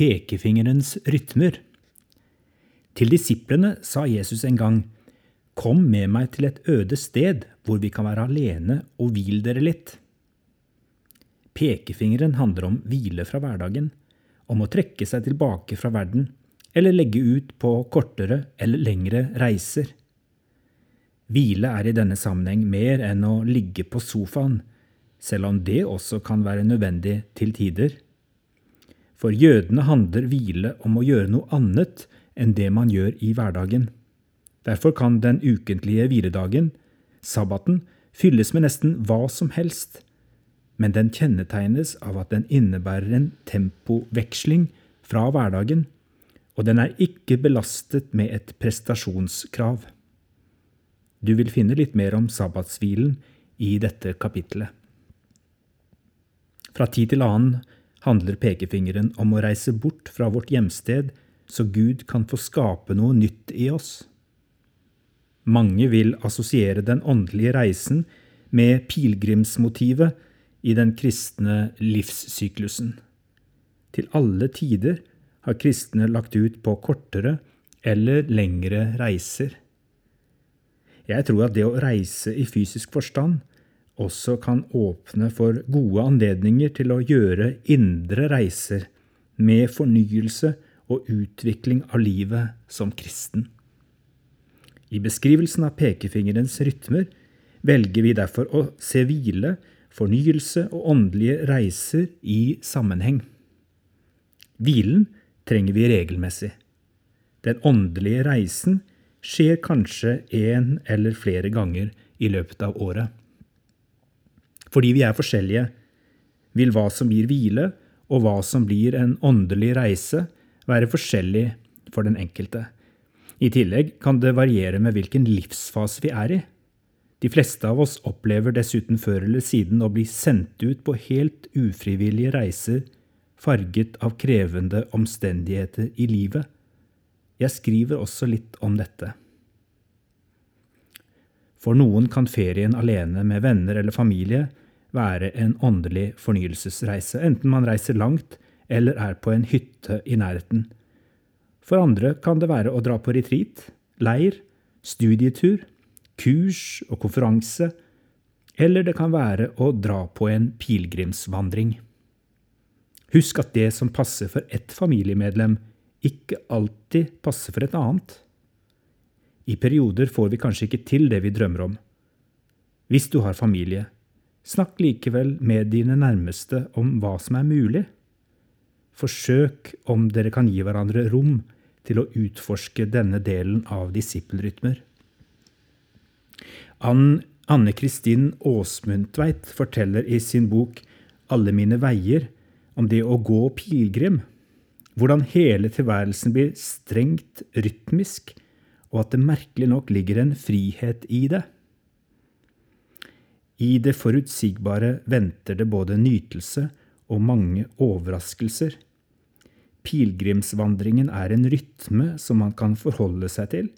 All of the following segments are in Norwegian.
Pekefingerens rytmer. Til disiplene sa Jesus en gang, Kom med meg til et øde sted hvor vi kan være alene og hvil dere litt. Pekefingeren handler om hvile fra hverdagen, om å trekke seg tilbake fra verden, eller legge ut på kortere eller lengre reiser. Hvile er i denne sammenheng mer enn å ligge på sofaen, selv om det også kan være nødvendig til tider. For jødene handler hvile om å gjøre noe annet enn det man gjør i hverdagen. Derfor kan den ukentlige hviledagen, sabbaten, fylles med nesten hva som helst, men den kjennetegnes av at den innebærer en tempoveksling fra hverdagen, og den er ikke belastet med et prestasjonskrav. Du vil finne litt mer om sabbatshvilen i dette kapittelet. Fra tid til annen handler pekefingeren om å reise bort fra vårt hjemsted, så Gud kan få skape noe nytt i oss. Mange vil assosiere den åndelige reisen med pilegrimsmotivet i den kristne livssyklusen. Til alle tider har kristne lagt ut på kortere eller lengre reiser. Jeg tror at det å reise i fysisk forstand også kan åpne for gode anledninger til å gjøre indre reiser med fornyelse og utvikling av livet som kristen. I beskrivelsen av pekefingerens rytmer velger vi derfor å se hvile, fornyelse og åndelige reiser i sammenheng. Hvilen trenger vi regelmessig. Den åndelige reisen skjer kanskje en eller flere ganger i løpet av året. Fordi vi er forskjellige, vil hva som gir hvile, og hva som blir en åndelig reise, være forskjellig for den enkelte. I tillegg kan det variere med hvilken livsfase vi er i. De fleste av oss opplever dessuten før eller siden å bli sendt ut på helt ufrivillige reiser farget av krevende omstendigheter i livet. Jeg skriver også litt om dette. For noen kan ferien alene med venner eller familie være en åndelig fornyelsesreise, enten man reiser langt eller er på en hytte i nærheten. For andre kan det være å dra på retreat, leir, studietur, kurs og konferanse, eller det kan være å dra på en pilegrimsvandring. Husk at det som passer for ett familiemedlem, ikke alltid passer for et annet. I perioder får vi kanskje ikke til det vi drømmer om. Hvis du har familie, snakk likevel med dine nærmeste om hva som er mulig. Forsøk om dere kan gi hverandre rom til å utforske denne delen av disippelrytmer. Anne Kristin Aasmundtveit forteller i sin bok Alle mine veier om det å gå pilegrim, hvordan hele tilværelsen blir strengt rytmisk og at det merkelig nok ligger en frihet i det. I det forutsigbare venter det både nytelse og mange overraskelser. Pilegrimsvandringen er en rytme som man kan forholde seg til,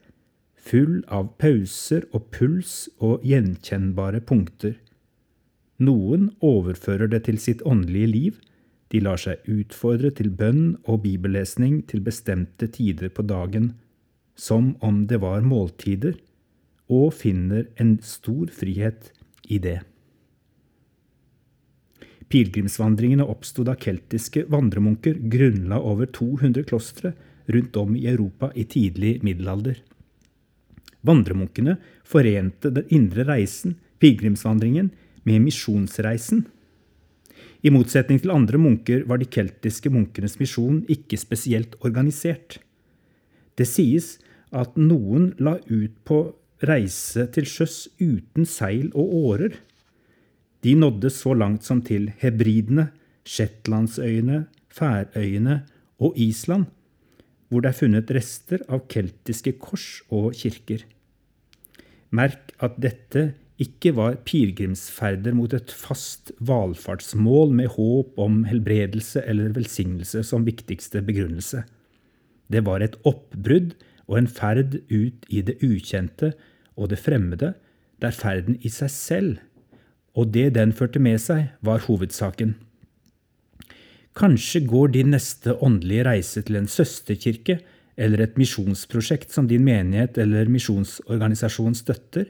full av pauser og puls og gjenkjennbare punkter. Noen overfører det til sitt åndelige liv, de lar seg utfordre til bønn og bibellesning til bestemte tider på dagen som om det var måltider, og finner en stor frihet i det. Pilegrimsvandringene oppsto da keltiske vandremunker grunnla over 200 klostre rundt om i Europa i tidlig middelalder. Vandremunkene forente den indre reisen, pilegrimsvandringen, med misjonsreisen. I motsetning til andre munker var de keltiske munkenes misjon ikke spesielt organisert. Det sies at noen la ut på reise til sjøs uten seil og årer. De nådde så langt som til Hebridene, Shetlandsøyene, Færøyene og Island, hvor det er funnet rester av keltiske kors og kirker. Merk at dette ikke var pilegrimsferder mot et fast valfartsmål med håp om helbredelse eller velsignelse som viktigste begrunnelse. Det var et oppbrudd og en ferd ut i det ukjente og det fremmede, der ferden i seg selv og det den førte med seg, var hovedsaken. Kanskje går din neste åndelige reise til en søsterkirke eller et misjonsprosjekt som din menighet eller misjonsorganisasjon støtter?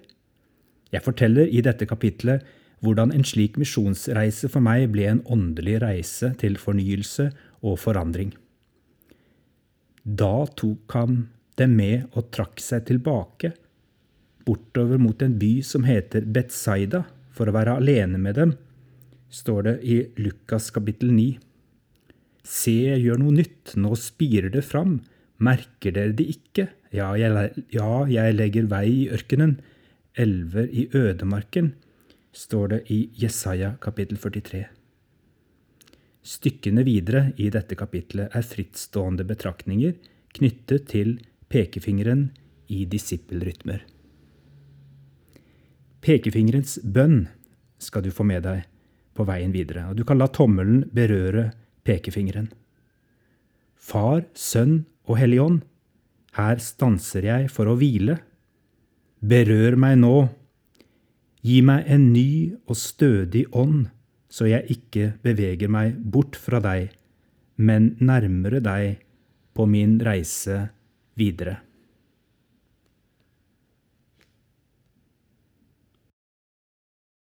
Jeg forteller i dette kapitlet hvordan en slik misjonsreise for meg ble en åndelig reise til fornyelse og forandring. Da tok han dem med og trakk seg tilbake, bortover mot en by som heter Betzaida, for å være alene med dem, står det i Lukas kapittel 9. Se, jeg gjør noe nytt, nå spirer det fram, merker dere det ikke? Ja jeg, ja, jeg legger vei i ørkenen, elver i ødemarken, står det i Jesaja kapittel 43. Stykkene videre i dette kapitlet er frittstående betraktninger knyttet til pekefingeren i disippelrytmer. Pekefingerens bønn skal du få med deg på veien videre, og du kan la tommelen berøre pekefingeren. Far, Sønn og Hellig Ånd, her stanser jeg for å hvile. Berør meg nå. Gi meg en ny og stødig ånd, så jeg ikke beveger meg bort fra deg, men nærmere deg på min reise videre.